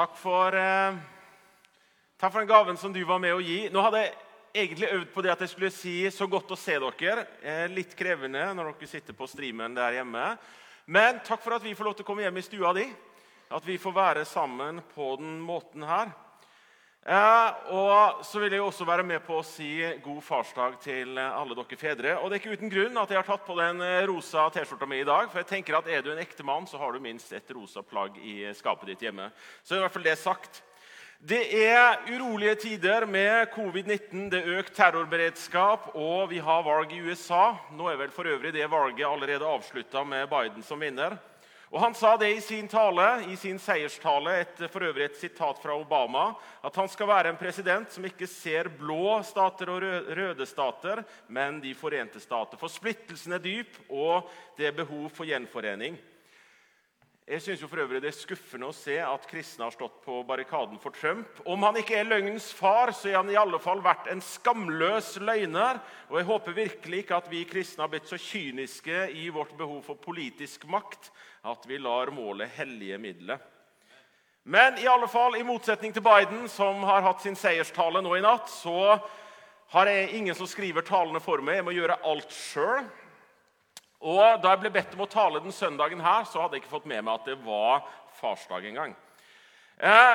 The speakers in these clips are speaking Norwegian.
Takk for, eh, takk for den gaven som du var med å gi. Nå hadde jeg egentlig øvd på det at jeg skulle si 'så godt å se dere'. Eh, litt krevende når dere sitter på streamen der hjemme. Men takk for at vi får lov til å komme hjem i stua di. At vi får være sammen på den måten her. Eh, og så vil jeg også være med på å si god farsdag til alle dere fedre. Og det er ikke uten grunn at jeg har tatt på den eh, rosa T-skjorta mi i dag. For jeg tenker at er du en ekte mann, så har du minst et rosa plagg i skapet ditt hjemme. Så i hvert fall det sagt. Det er urolige tider med covid-19, det er økt terrorberedskap, og vi har valg i USA. Nå er vel for øvrig det valget allerede avslutta med Biden som vinner. Og Han sa det i sin tale, i sin seierstale, et, for øvrig et sitat fra Obama, at han skal være en president som ikke ser blå stater og røde stater, men De forente stater. For splittelsen er dyp, og det er behov for gjenforening. Jeg synes jo for øvrig Det er skuffende å se at kristne har stått på barrikaden for Trump. Om han ikke er løgnens far, så er han i alle fall vært en skamløs løgner. Og Jeg håper virkelig ikke at vi kristne har blitt så kyniske i vårt behov for politisk makt at vi lar målet hellige middelet. Men i alle fall, i motsetning til Biden, som har hatt sin seierstale nå i natt, så har jeg ingen som skriver talene for meg. Jeg må gjøre alt sjøl. Og Da jeg ble bedt om å tale den søndagen her, så hadde jeg ikke fått med meg at det var farsdag engang. Eh,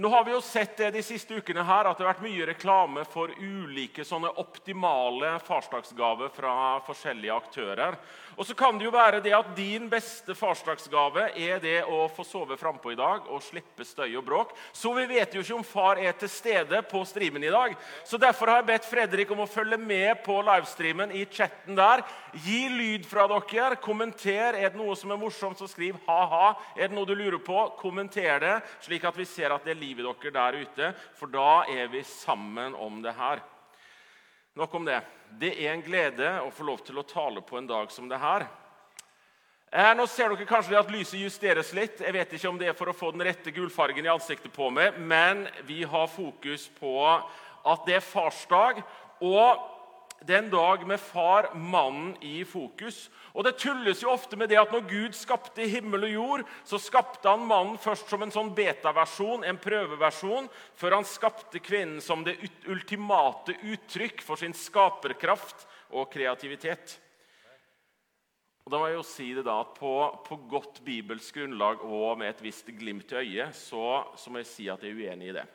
nå har vi jo sett det de siste ukene her, at det har vært mye reklame for ulike sånne optimale farsdagsgaver fra forskjellige aktører. Og så kan det jo være det at din beste farsdagsgave er det å få sove frampå i dag og slippe støy og bråk. Så vi vet jo ikke om far er til stede på streamen i dag. Så Derfor har jeg bedt Fredrik om å følge med på livestreamen i chatten der. Gi lyd fra dere. Kommenter. Er det noe som er morsomt, så skriv ha-ha. Er det noe du lurer på, kommenter det, slik at vi ser at det er liv i dere der ute. For da er vi sammen om det her. Nok om det. Det er en glede å få lov til å tale på en dag som det her. Eh, nå ser dere kanskje at lyset justeres litt. Jeg vet ikke om det er for å få den rette gulfargen i ansiktet på meg, men vi har fokus på at det er farsdag. Og det er en dag med far, mannen, i fokus. Og Det tulles jo ofte med det at når Gud skapte himmel og jord, så skapte han mannen først som en sånn betaversjon, en prøveversjon, før han skapte kvinnen som det ultimate uttrykk for sin skaperkraft og kreativitet. Og da må jeg jo si det da, at På, på godt bibelsk grunnlag og med et visst glimt i øyet så, så må jeg si at jeg er uenig i det.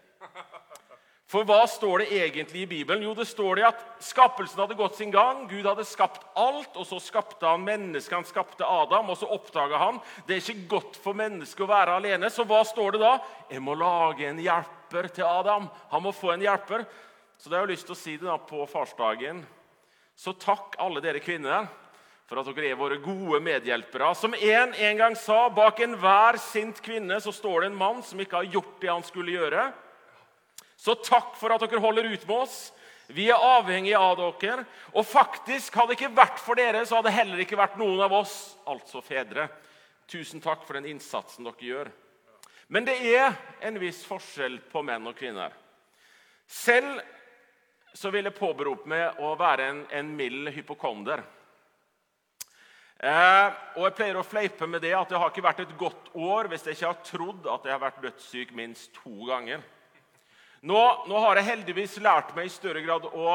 For hva står det egentlig i Bibelen? Jo, det står det at skapelsen hadde gått sin gang. Gud hadde skapt alt, og så skapte han mennesket. Han skapte Adam, og så oppdaga han det er ikke godt for mennesket å være alene. Så hva står det da? Jeg må lage en hjelper til Adam. Han må få en hjelper. Så det har jeg lyst til å si det da på farsdagen. Så takk, alle dere kvinner, for at dere er våre gode medhjelpere. Som en en gang sa, bak enhver sint kvinne så står det en mann som ikke har gjort det han skulle gjøre. Så takk for at dere holder ut med oss. Vi er avhengige av dere. Og faktisk, hadde det ikke vært for dere, så hadde det heller ikke vært noen av oss, altså fedre. Tusen takk for den innsatsen dere gjør. Men det er en viss forskjell på menn og kvinner. Selv så vil jeg påberope meg å være en, en mild hypokonder. Eh, og Jeg pleier å fleipe med det at det har ikke vært et godt år hvis jeg ikke har trodd at jeg har vært dødssyk minst to ganger. Nå, nå, har jeg heldigvis lært meg i større grad å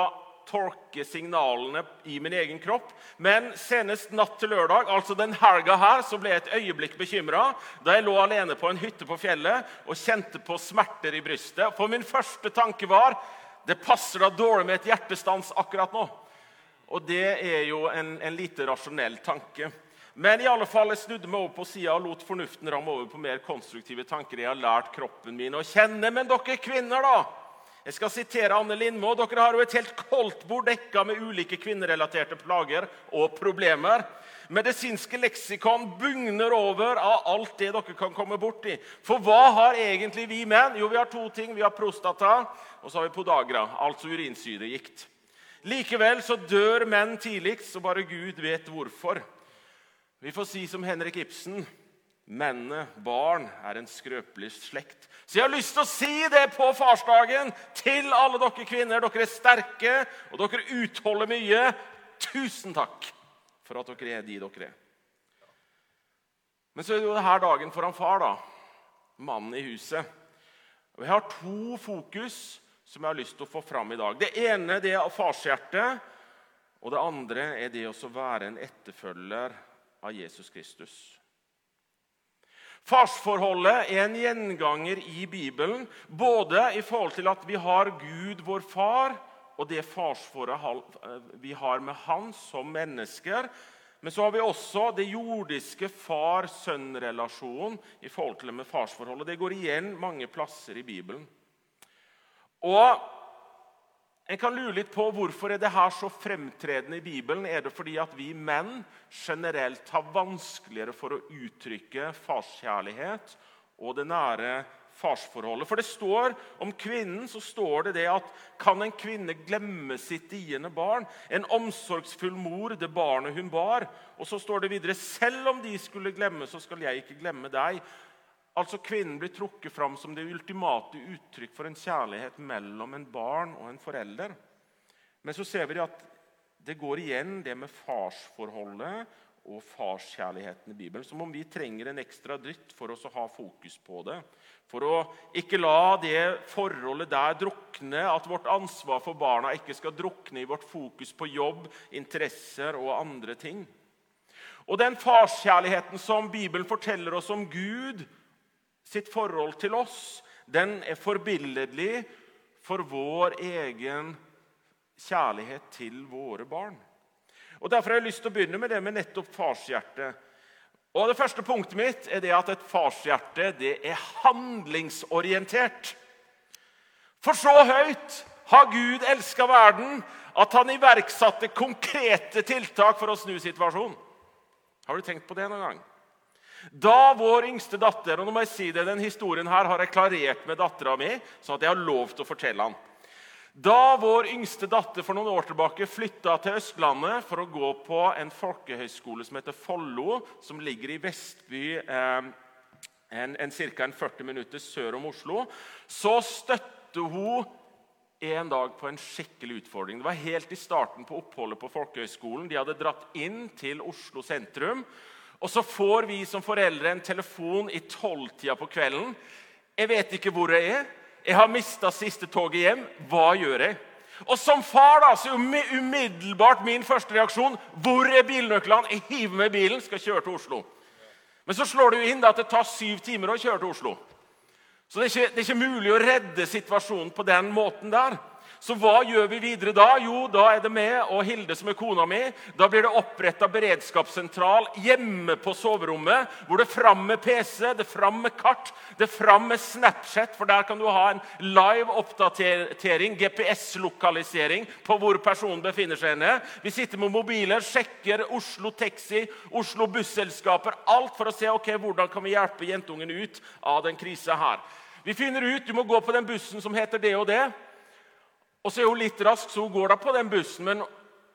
tolke signalene i min egen kropp. Men senest natt til lørdag, altså den helga her, så ble jeg et øyeblikk bekymra da jeg lå alene på en hytte på fjellet og kjente på smerter i brystet. For min første tanke var det passer da dårlig med et hjertestans akkurat nå. Og det er jo en, en lite rasjonell tanke. Men i alle fall, jeg snudde meg over på sida og lot fornuften ramme over på mer konstruktive tanker. Jeg har lært kroppen min å kjenne. Men dere kvinner, da? Jeg skal sitere Anne Lindmo. Dere har jo et helt koldtbord dekka med ulike kvinnerelaterte plager og problemer. Medisinske leksikon bugner over av alt det dere kan komme borti. For hva har egentlig vi menn? Jo, vi har to ting. Vi har prostata, og så har vi podagra, altså urinsyregikt. Likevel så dør menn tidligst, og bare Gud vet hvorfor. Vi får si som Henrik Ibsen Mennene, barn, er en skrøpelig slekt. Så jeg har lyst til å si det på farsdagen til alle dere kvinner. Dere er sterke, og dere utholder mye. Tusen takk for at dere er de dere er. Men så er det jo denne dagen foran far, da. mannen i huset. Og Jeg har to fokus som jeg har lyst til å få fram i dag. Det ene det er farshjertet, og det andre er det å være en etterfølger av Jesus Kristus. Farsforholdet er en gjenganger i Bibelen, både i forhold til at vi har Gud, vår far, og det farsforholdet vi har med Han som mennesker. Men så har vi også det jordiske far-sønn-relasjonen i forhold til det med farsforholdet. Det går igjen mange plasser i Bibelen. Og en kan lure litt på Hvorfor er det her så fremtredende i Bibelen? Er det fordi at vi menn generelt har vanskeligere for å uttrykke farskjærlighet og det nære farsforholdet? For det står Om kvinnen så står det det at kan en kvinne glemme sitt diende barn? En omsorgsfull mor, det barnet hun bar. Og så står det videre selv om de skulle glemme, så skal jeg ikke glemme deg. Altså Kvinnen blir trukket fram som det ultimate uttrykk for en kjærlighet mellom en barn og en forelder. Men så ser vi at det går igjen, det med farsforholdet og farskjærligheten i Bibelen. Som om vi trenger en ekstra dritt for oss å ha fokus på det. For å ikke la det forholdet der drukne, at vårt ansvar for barna ikke skal drukne i vårt fokus på jobb, interesser og andre ting. Og den farskjærligheten som Bibelen forteller oss om Gud, sitt forhold til oss, den er forbilledlig for vår egen kjærlighet til våre barn. Og Derfor har jeg lyst til å begynne med det med nettopp farshjertet. Og Det første punktet mitt er det at et farshjerte det er handlingsorientert. For så høyt har Gud elska verden at han iverksatte konkrete tiltak for å snu situasjonen. Har du tenkt på det noen gang? Da vår yngste datter og nå må jeg si det, den historien her har jeg klarert med dattera mi, sånn at jeg har lov til å fortelle den. Da vår yngste datter for noen år tilbake flytta til Østlandet for å gå på en folkehøyskole som heter Follo, som ligger i Vestby eh, en, en ca. 40 minutter sør om Oslo, så støtte hun en dag på en skikkelig utfordring. Det var helt i starten på oppholdet på folkehøyskolen. De hadde dratt inn til Oslo sentrum. Og så får vi som foreldre en telefon i tolvtida på kvelden. 'Jeg vet ikke hvor jeg er. Jeg har mista siste toget hjem. Hva gjør jeg?' Og Som far da, så er umiddelbart min første reaksjon 'Hvor er bilnøklene?' Jeg hiver med bilen, skal kjøre til Oslo. Men så slår det jo inn at det tar syv timer å kjøre til Oslo. Så det er, ikke, det er ikke mulig å redde situasjonen på den måten der. Så hva gjør vi videre da? Jo, da er det meg og Hilde, som er kona mi. Da blir det oppretta beredskapssentral hjemme på soverommet, hvor det er fram med PC, det er fram med kart, det er fram med Snapchat, for der kan du ha en live oppdatering, GPS-lokalisering, på hvor personen befinner seg. henne. Vi sitter med mobiler, sjekker Oslo Taxi, Oslo Busselskaper, alt for å se ok, hvordan kan vi hjelpe jentungen ut av den krisa her. Vi finner ut du må gå på den bussen som heter det og det. Og så er hun litt rask, så hun går da på den bussen, men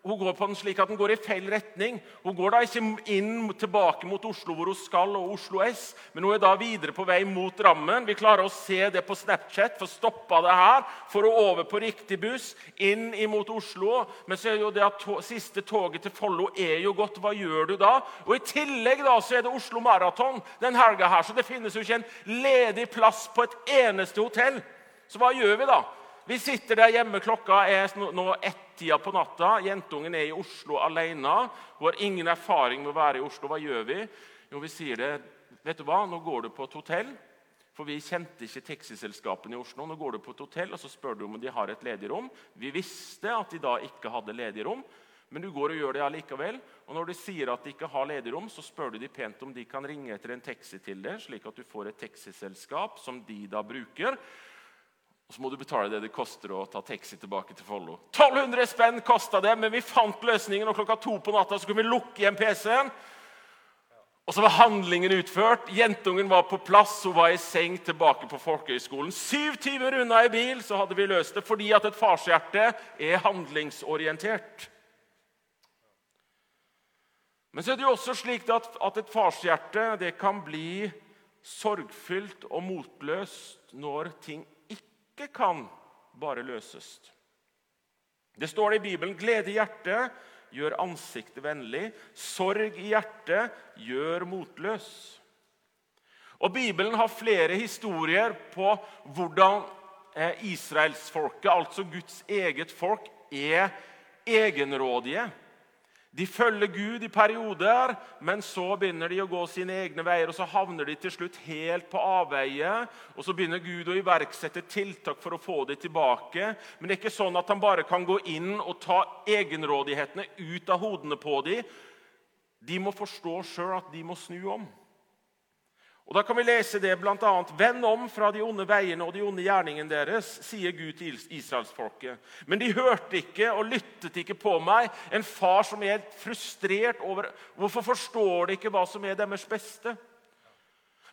hun går på den slik at den går i feil retning. Hun går da ikke inn tilbake mot Oslo, hvor hun skal, og Oslo S, men hun er da videre på vei mot Drammen. Vi klarer å se det på Snapchat, for stoppa det her, for å over på riktig buss, inn imot Oslo. Men så er jo det at to siste toget til Follo er jo gått. Hva gjør du da? Og I tillegg da så er det Oslo Maraton den helga her, så det finnes jo ikke en ledig plass på et eneste hotell. Så hva gjør vi da? Vi sitter der hjemme. Klokka er nå ett-tida på natta. Jentungen er i Oslo alene. Hun har ingen erfaring med å være i Oslo. Hva gjør vi? Jo, vi sier det. Vet du hva? Nå går du på et hotell. For vi kjente ikke taxiselskapene i Oslo. Nå går du på et hotell og så spør du om de har et ledig rom. Vi visste at de da ikke hadde ledig rom, men du går og gjør det allikevel. Og når de sier at de ikke har ledig rom, så spør du de pent om de kan ringe etter en taxi til deg, slik at du får et taxiselskap som de da bruker. Og så må du betale det det koster å ta taxi tilbake til Follo. 1200 spenn kosta det, men vi fant løsningen, og klokka to på natta så kunne vi lukke igjen PC-en. Og så var handlingen utført. Jentungen var på plass, hun var i seng tilbake på folkehøyskolen. Syv timer unna i bil så hadde vi løst det, fordi at et farshjerte er handlingsorientert. Men så er det jo også slik at, at et farshjerte det kan bli sorgfylt og motløst når ting ikke kan bare løses. Det står det i Bibelen glede i hjertet gjør ansiktet vennlig. Sorg i hjertet gjør motløs. Og Bibelen har flere historier på hvordan eh, israelsfolket, altså Guds eget folk, er egenrådige. De følger Gud i perioder, men så begynner de å gå sine egne veier. og Så havner de til slutt helt på avveie, og så begynner Gud å iverksette tiltak for å få dem tilbake. Men det er ikke sånn at han bare kan gå inn og ta egenrådighetene ut av hodene på dem. De må forstå sjøl at de må snu om. Og Da kan vi lese det bl.a.: Vend om fra de onde veiene og de onde gjerningene deres, sier Gud til israelsfolket. Men de hørte ikke og lyttet ikke på meg. En far som er frustrert over Hvorfor forstår de ikke hva som er deres beste?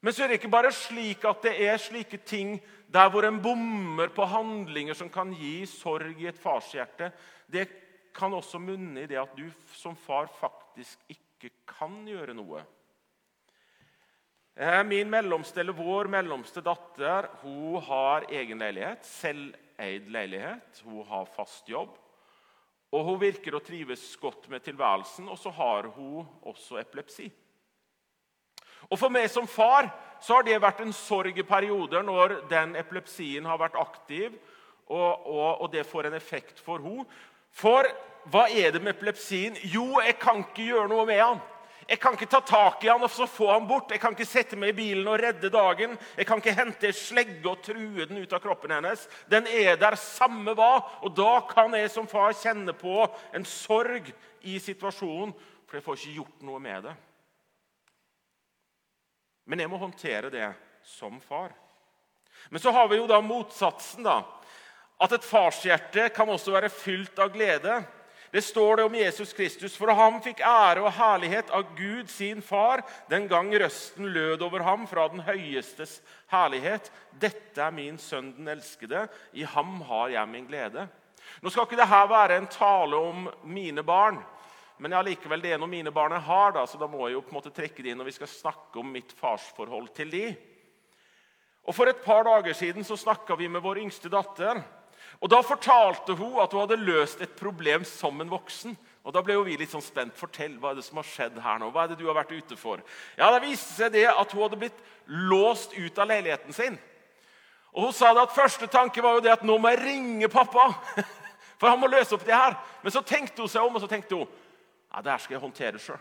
Men så er det ikke bare slik at det er slike ting der hvor en bommer på handlinger som kan gi sorg i et farshjerte. Det kan også munne i det at du som far faktisk ikke kan gjøre noe. Eh, min mellomste, eller Vår mellomste datter hun har egen leilighet, selveid leilighet. Hun har fast jobb. Og Hun virker å trives godt med tilværelsen, og så har hun også epilepsi. Og For meg som far så har det vært en sorg i perioder når den epilepsien har vært aktiv, og, og, og det får en effekt for henne. For hva er det med epilepsien? Jo, jeg kan ikke gjøre noe med han. Jeg kan ikke ta tak i han og så få han bort. Jeg kan ikke sette meg i bilen og redde dagen. Jeg kan ikke hente en slegge og true den ut av kroppen hennes. Den er der samme hva. Og da kan jeg som far kjenne på en sorg i situasjonen, for jeg får ikke gjort noe med det. Men jeg må håndtere det som far. Men så har vi jo da motsatsen. da, At et farshjerte kan også være fylt av glede. Det står det om Jesus Kristus. For ham fikk ære og herlighet av Gud, sin far, den gang røsten lød over ham fra den høyestes herlighet. Dette er min sønn den elskede. I ham har jeg min glede. Nå skal ikke dette være en tale om mine barn. Men likevel det er noe mine barn har, da, så da må jeg jo på en måte trekke det inn når vi skal snakke om mitt farsforhold til de. Og For et par dager siden så snakka vi med vår yngste datter. Og Da fortalte hun at hun hadde løst et problem som en voksen. Og Da ble jo vi litt sånn spent. Fortell, hva er det som har skjedd her nå? Hva er det du har vært ute for? Ja, Det viste seg det at hun hadde blitt låst ut av leiligheten sin. Og Hun sa det at første tanke var jo det at nå må jeg ringe pappa. For han må løse opp det her. Men så tenkte hun seg om og så tenkte hun, ja, det her skal jeg håndtere sjøl.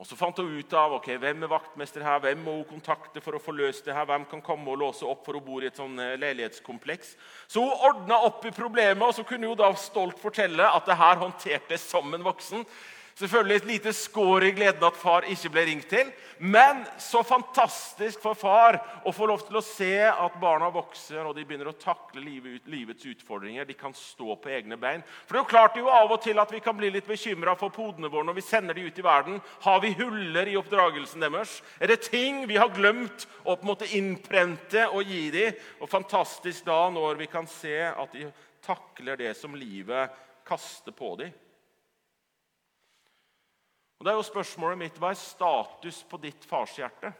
Og Så fant hun ut av ok, hvem er vaktmester her, hvem må hun kontakte for å få løst det her, hvem kan komme og låse opp, for hun bor i et sånn eh, leilighetskompleks. Så hun ordna opp i problemet, og så kunne hun da stolt fortelle at det her håndterte som en voksen. Selvfølgelig et lite skår i gleden at far ikke ble ringt til. Men så fantastisk for far å få lov til å se at barna vokser og de begynner å takle livets utfordringer. De kan stå på egne bein. For det er jo klart jo av og til at vi kan bli litt bekymra for podene våre når vi sender dem ut i verden. Har vi huller i oppdragelsen deres? Er det ting vi har glemt å på en måte innprente og gi dem? Og fantastisk da når vi kan se at de takler det som livet kaster på dem. Og det er jo spørsmålet mitt hva er status på ditt farshjerte?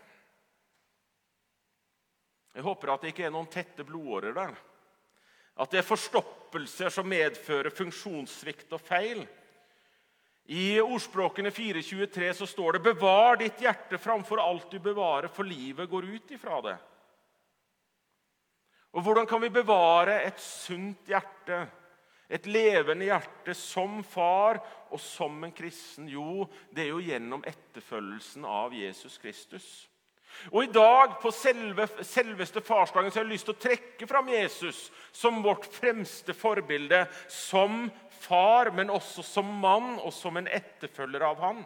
Jeg håper at det ikke er noen tette blodårer der. At det er forstoppelser som medfører funksjonssvikt og feil. I ordspråkene 4.23 så står det 'Bevar ditt hjerte framfor alt du bevarer, for livet går ut ifra det'. Og Hvordan kan vi bevare et sunt hjerte? Et levende hjerte som far og som en kristen? Jo, det er jo gjennom etterfølgelsen av Jesus Kristus. Og I dag, på selve, selveste farsdagen, så har jeg lyst til å trekke fram Jesus som vårt fremste forbilde. Som far, men også som mann og som en etterfølger av han.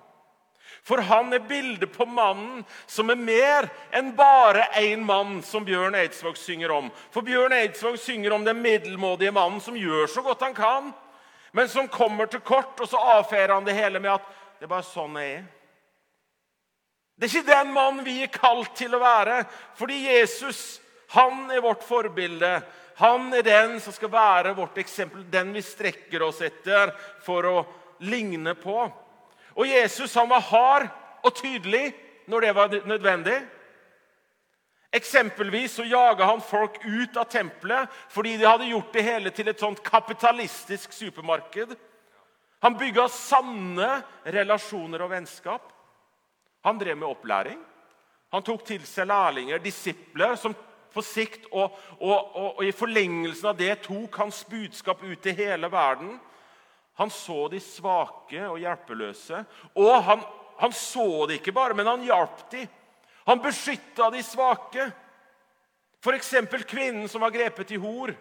For han er bildet på mannen som er mer enn bare én mann, som Bjørn Eidsvåg synger om. For Bjørn Eidsvåg synger om den middelmådige mannen som gjør så godt han kan, men som kommer til kort, og så avfeier han det hele med at det er bare sånn jeg er. Det er ikke den mannen vi er kalt til å være, fordi Jesus han er vårt forbilde. Han er den som skal være vårt eksempel, den vi strekker oss etter for å ligne på. Og Jesus han var hard og tydelig når det var nødvendig. Eksempelvis så jaga han folk ut av tempelet fordi de hadde gjort det hele til et sånt kapitalistisk supermarked. Han bygga sanne relasjoner og vennskap. Han drev med opplæring. Han tok til seg lærlinger, disipler, som på sikt og, og, og, og, i forlengelsen av det tok hans budskap ut til hele verden. Han så de svake og hjelpeløse. Og han, han så de ikke bare, men han hjalp de. Han beskytta de svake. F.eks. kvinnen som var grepet i hor.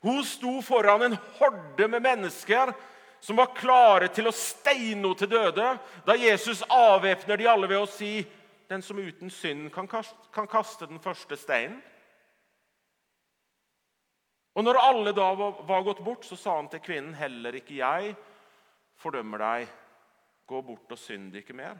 Hun sto foran en horde med mennesker som var klare til å steine henne til døde, da Jesus avvæpner de alle ved å si den som uten synd kan kaste, kan kaste den første steinen. Og når alle da var gått bort, så sa han til kvinnen, 'Heller ikke jeg fordømmer deg. Gå bort og synd ikke mer.'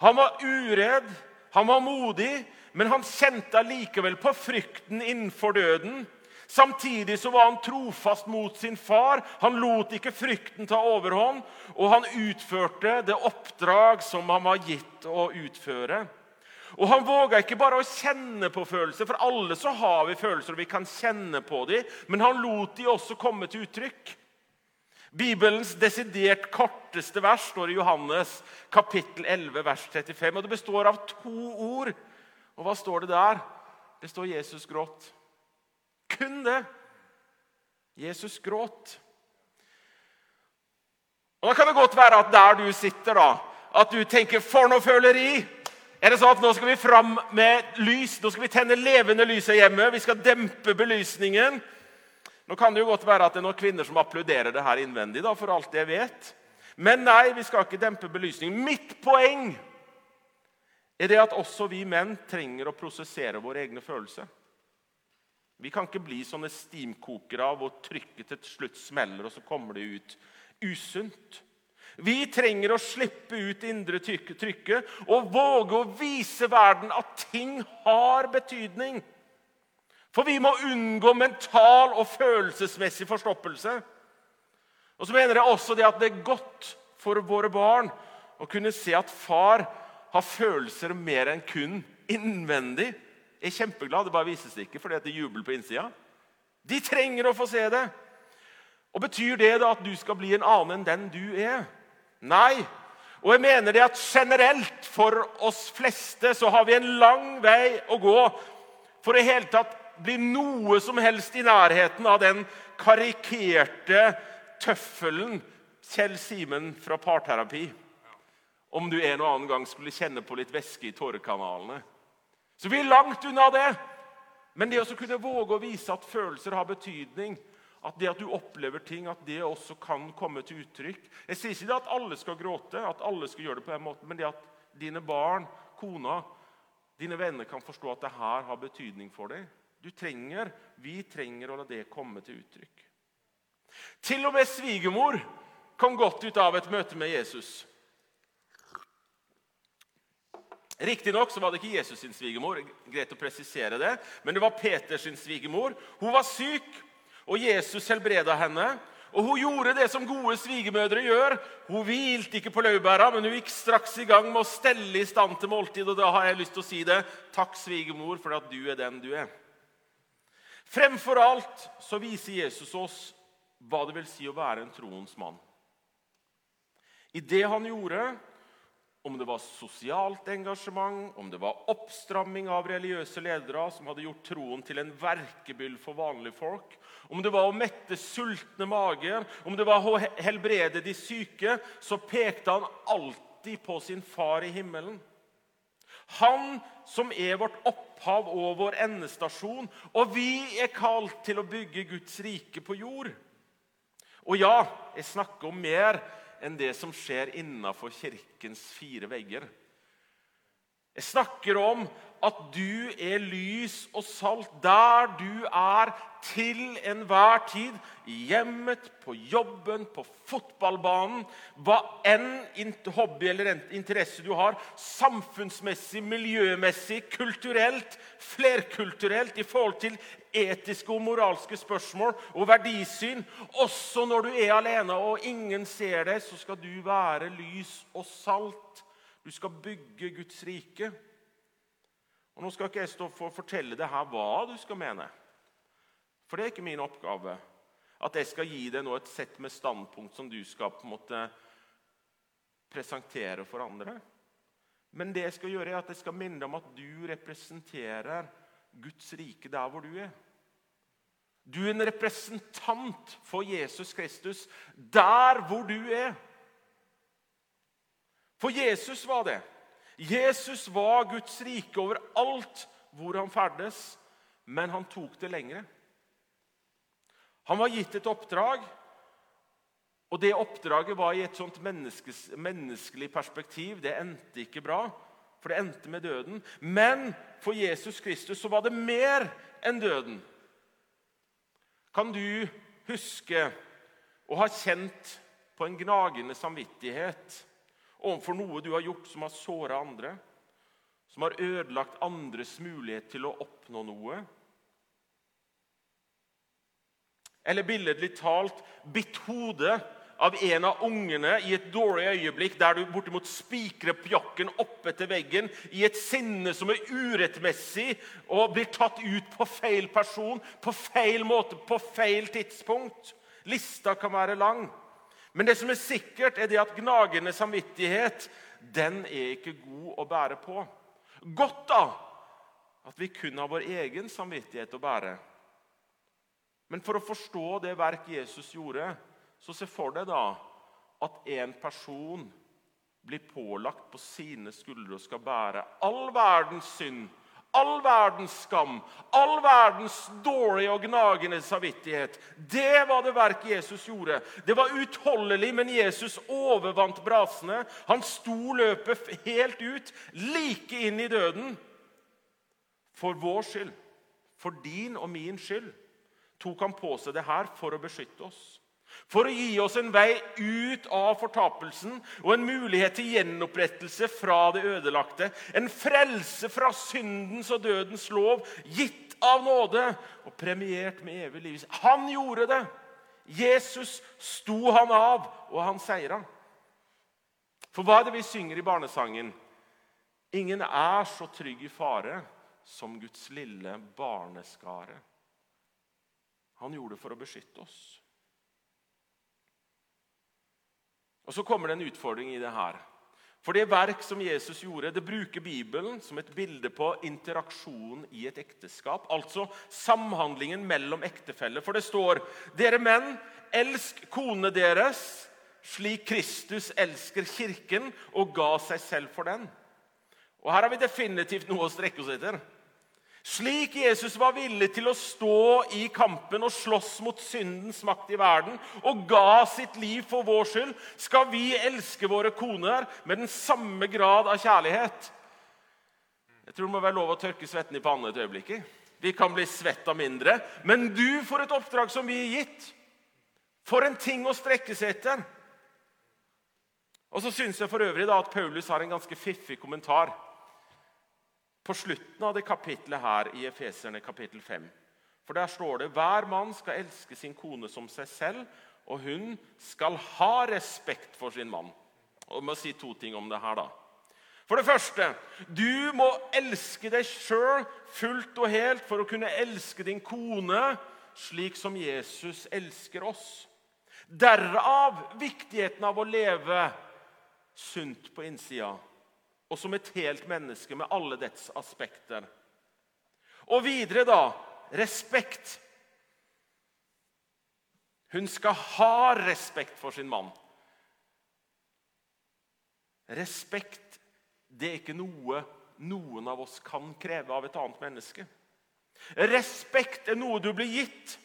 Han var uredd, han var modig, men han kjente allikevel på frykten innenfor døden. Samtidig så var han trofast mot sin far. Han lot ikke frykten ta overhånd, og han utførte det oppdrag som han var gitt å utføre. Og Han våga ikke bare å kjenne på følelser, for alle så har vi følelser, og vi kan kjenne på dem, men han lot de også komme til uttrykk. Bibelens desidert korteste vers står i Johannes kapittel 11, vers 35. og Det består av to ord. Og hva står det der? Det står 'Jesus gråt'. Kun det. Jesus gråt. Og Da kan det godt være at der du sitter, da, at du tenker 'for noe føleri'. Er det sånn at Nå skal vi fram med lys, nå skal vi tenne levende lys her hjemme. Vi skal dempe belysningen. Nå kan det jo godt være at det er noen kvinner som applauderer det her innvendig. da, for alt jeg vet. Men nei, vi skal ikke dempe belysningen. Mitt poeng er det at også vi menn trenger å prosessere våre egne følelser. Vi kan ikke bli sånne stimkokere av hvor trykket til slutt smeller, og så kommer det ut usunt. Vi trenger å slippe ut indre trykket og våge å vise verden at ting har betydning. For vi må unngå mental og følelsesmessig forstoppelse. Og så mener jeg også det at det er godt for våre barn å kunne se at far har følelser mer enn kun innvendig. Jeg er kjempeglad. Det bare vises ikke fordi det er jubel på innsida. De trenger å få se det. Og Betyr det da at du skal bli en annen enn den du er? Nei. Og jeg mener det at generelt for oss fleste så har vi en lang vei å gå for i hele tatt bli noe som helst i nærheten av den karikerte tøffelen Kjell Simen fra parterapi. Om du en og annen gang skulle kjenne på litt væske i tårekanalene. Så vi er langt unna det. Men det å kunne våge å vise at følelser har betydning, at det at du opplever ting, at det også kan komme til uttrykk Jeg sier ikke det at alle skal gråte, at alle skal gjøre det på den måten, men det at dine barn, kona, dine venner kan forstå at det her har betydning for deg. Du trenger, Vi trenger å la det komme til uttrykk. Til og med svigermor kom godt ut av et møte med Jesus. Riktignok var det ikke Jesus sin svigermor, greit å presisere det, men det var Peters svigermor. Hun var syk, og Jesus helbreda henne. Og Hun gjorde det som gode svigermødre gjør. Hun hvilte ikke på laurbæra, men hun gikk straks i gang med å stelle i stand til måltid. Og da har jeg lyst til å si det. Takk, svigermor, for at du er den du er. Fremfor alt så viser Jesus oss hva det vil si å være en troens mann. I det han gjorde, om det var sosialt engasjement, om det var oppstramming av religiøse ledere som hadde gjort troen til en verkebyll for vanlige folk, om det var å mette sultne mager, om det var å helbrede de syke, så pekte han alltid på sin far i himmelen. Han som er vårt opphav og vår endestasjon, og vi er kalt til å bygge Guds rike på jord. Og ja, jeg snakker om mer enn det som skjer innafor kirkens fire vegger. Jeg snakker om at du er lys og salt der du er til enhver tid. I hjemmet, på jobben, på fotballbanen. Hva enn hobby eller interesse du har. Samfunnsmessig, miljømessig, kulturelt, flerkulturelt i forhold til etiske og moralske spørsmål og verdisyn. Også når du er alene og ingen ser deg, så skal du være lys og salt. Du skal bygge Guds rike. Og Nå skal ikke jeg stå for å fortelle deg her hva du skal mene. For det er ikke min oppgave. At jeg skal gi deg nå et sett med standpunkt som du skal på en måte presentere for andre. Men det jeg skal gjøre er at jeg skal minne deg om at du representerer Guds rike der hvor du er. Du er en representant for Jesus Kristus der hvor du er. For Jesus var det. Jesus var Guds rike over alt hvor han ferdes, men han tok det lengre. Han var gitt et oppdrag, og det oppdraget var i et sånt menneskelig perspektiv. Det endte ikke bra, for det endte med døden. Men for Jesus Kristus så var det mer enn døden. Kan du huske å ha kjent på en gnagende samvittighet overfor noe du har gjort som har såra andre, som har ødelagt andres mulighet til å oppnå noe? Eller billedlig talt bitt hodet av en av ungene i et dårlig øyeblikk der du bortimot spikrer pjokken opp etter veggen i et sinne som er urettmessig, og blir tatt ut på feil person, på feil måte, på feil tidspunkt. Lista kan være lang. Men det som er sikkert, er det at gnagende samvittighet den er ikke god å bære på. Godt da at vi kun har vår egen samvittighet å bære. Men for å forstå det verk Jesus gjorde, så se for deg da at en person blir pålagt på sine skuldre og skal bære all verdens synd, all verdens skam, all verdens dårlige og gnagende samvittighet. Det var det verk Jesus gjorde. Det var utholdelig, men Jesus overvant brasene. Han sto løpet helt ut, like inn i døden. For vår skyld, for din og min skyld, tok han på seg det her for å beskytte oss. For å gi oss en vei ut av fortapelsen og en mulighet til gjenopprettelse fra det ødelagte. En frelse fra syndens og dødens lov, gitt av nåde og premiert med evig liv. Han gjorde det! Jesus sto han av, og han seira. For hva er det vi synger i barnesangen? Ingen er så trygg i fare som Guds lille barneskare. Han gjorde det for å beskytte oss. Og Så kommer det en utfordring i det her. For det verk som Jesus gjorde, det bruker Bibelen som et bilde på interaksjon i et ekteskap. Altså samhandlingen mellom ektefeller. For det står dere menn, elsk kone deres slik Kristus elsker kirken og ga seg selv for den. Og Her har vi definitivt noe å strekke oss etter. Slik Jesus var villig til å stå i kampen og slåss mot syndens makt i verden og ga sitt liv for vår skyld, skal vi elske våre koner med den samme grad av kjærlighet. Jeg tror det må være lov å tørke svetten i pannen et øyeblikk. Vi kan bli svetta mindre. Men du får et oppdrag som vi er gitt. For en ting å strekke seg etter. Og så syns jeg for øvrig da at Paulus har en ganske fiffig kommentar på slutten av det kapitlet her i Efeserne kapittel 5. For der står det hver mann skal elske sin kone som seg selv, og hun skal ha respekt for sin mann. Og Jeg må si to ting om det her. da. For det første, du må elske deg sjøl fullt og helt for å kunne elske din kone slik som Jesus elsker oss. Derav viktigheten av å leve sunt på innsida og som et helt menneske med alle dets aspekter. Og videre, da respekt. Hun skal ha respekt for sin mann. Respekt det er ikke noe noen av oss kan kreve av et annet menneske. Respekt er noe du blir gitt.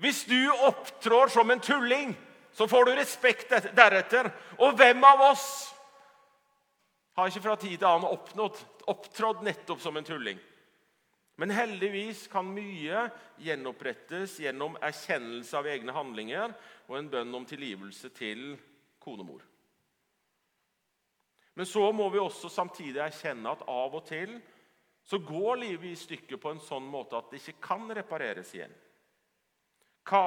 Hvis du opptrår som en tulling, så får du respekt deretter. Og hvem av oss har ikke fra tid til annen oppnådd, opptrådt nettopp som en tulling. Men heldigvis kan mye gjenopprettes gjennom erkjennelse av egne handlinger og en bønn om tilgivelse til konemor. Men så må vi også samtidig erkjenne at av og til så går livet i stykker på en sånn måte at det ikke kan repareres igjen.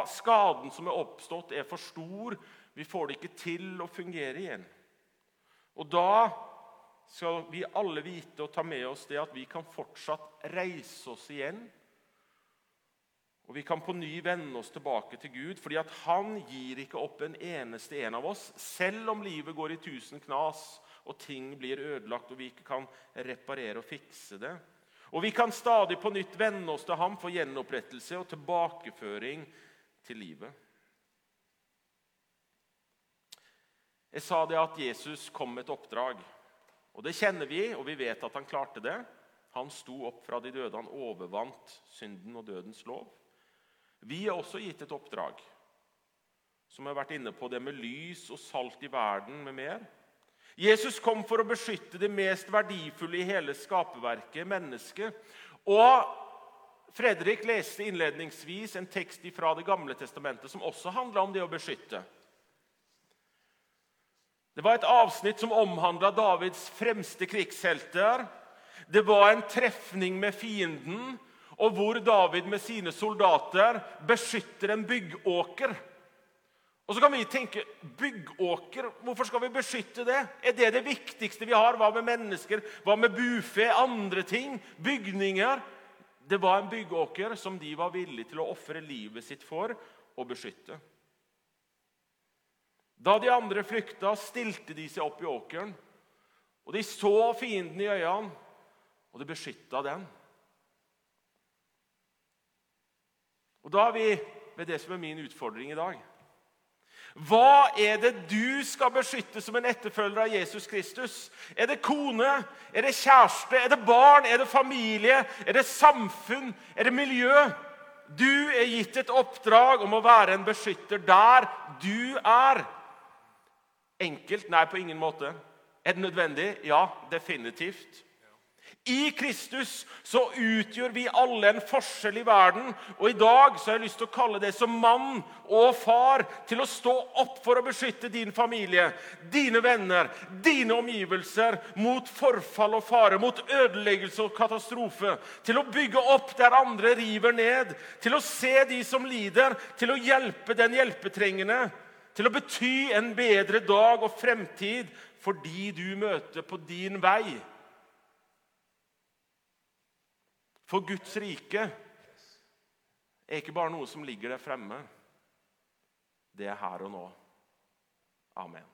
Skaden som er oppstått, er for stor. Vi får det ikke til å fungere igjen. Og da skal vi alle vite og ta med oss det at vi kan fortsatt reise oss igjen. Og vi kan på ny vende oss tilbake til Gud, fordi at han gir ikke opp en eneste en av oss. Selv om livet går i tusen knas og ting blir ødelagt, og vi ikke kan reparere og fikse det. Og vi kan stadig på nytt vende oss til ham for gjenopprettelse og tilbakeføring til livet. Jeg sa det at Jesus kom med et oppdrag. Og Det kjenner vi, og vi vet at han klarte det. Han sto opp fra de døde. Han overvant synden og dødens lov. Vi er også gitt et oppdrag, som har vært inne på det med lys og salt i verden med mer. Jesus kom for å beskytte det mest verdifulle i hele skaperverket, mennesket. Og Fredrik leste innledningsvis en tekst fra Det gamle testamentet som også handla om det å beskytte. Det var et avsnitt som omhandla Davids fremste krigshelter. Det var en trefning med fienden, og hvor David med sine soldater beskytter en byggåker. Og så kan vi tenke byggåker, hvorfor skal vi beskytte det? Er det det viktigste vi har? Hva med mennesker? Hva med bufe? Andre ting? Bygninger? Det var en byggåker som de var villige til å ofre livet sitt for å beskytte. Da de andre flykta, stilte de seg opp i åkeren. Og de så fienden i øynene, og de beskytta den. Og Da er vi ved det som er min utfordring i dag. Hva er det du skal beskytte som en etterfølger av Jesus Kristus? Er det kone? Er det kjæreste? Er det barn? Er det familie? Er det samfunn? Er det miljø? Du er gitt et oppdrag om å være en beskytter der du er. Enkelt? Nei, på ingen måte. Er det nødvendig? Ja, definitivt. I Kristus så utgjør vi alle en forskjell i verden. Og i dag så har jeg lyst til å kalle det som mann og far til å stå opp for å beskytte din familie, dine venner, dine omgivelser mot forfall og fare, mot ødeleggelse og katastrofe. Til å bygge opp der andre river ned. Til å se de som lider. Til å hjelpe den hjelpetrengende til å bety en bedre dag og fremtid for de du møter på din vei. For Guds rike er ikke bare noe som ligger der fremme. Det er her og nå. Amen.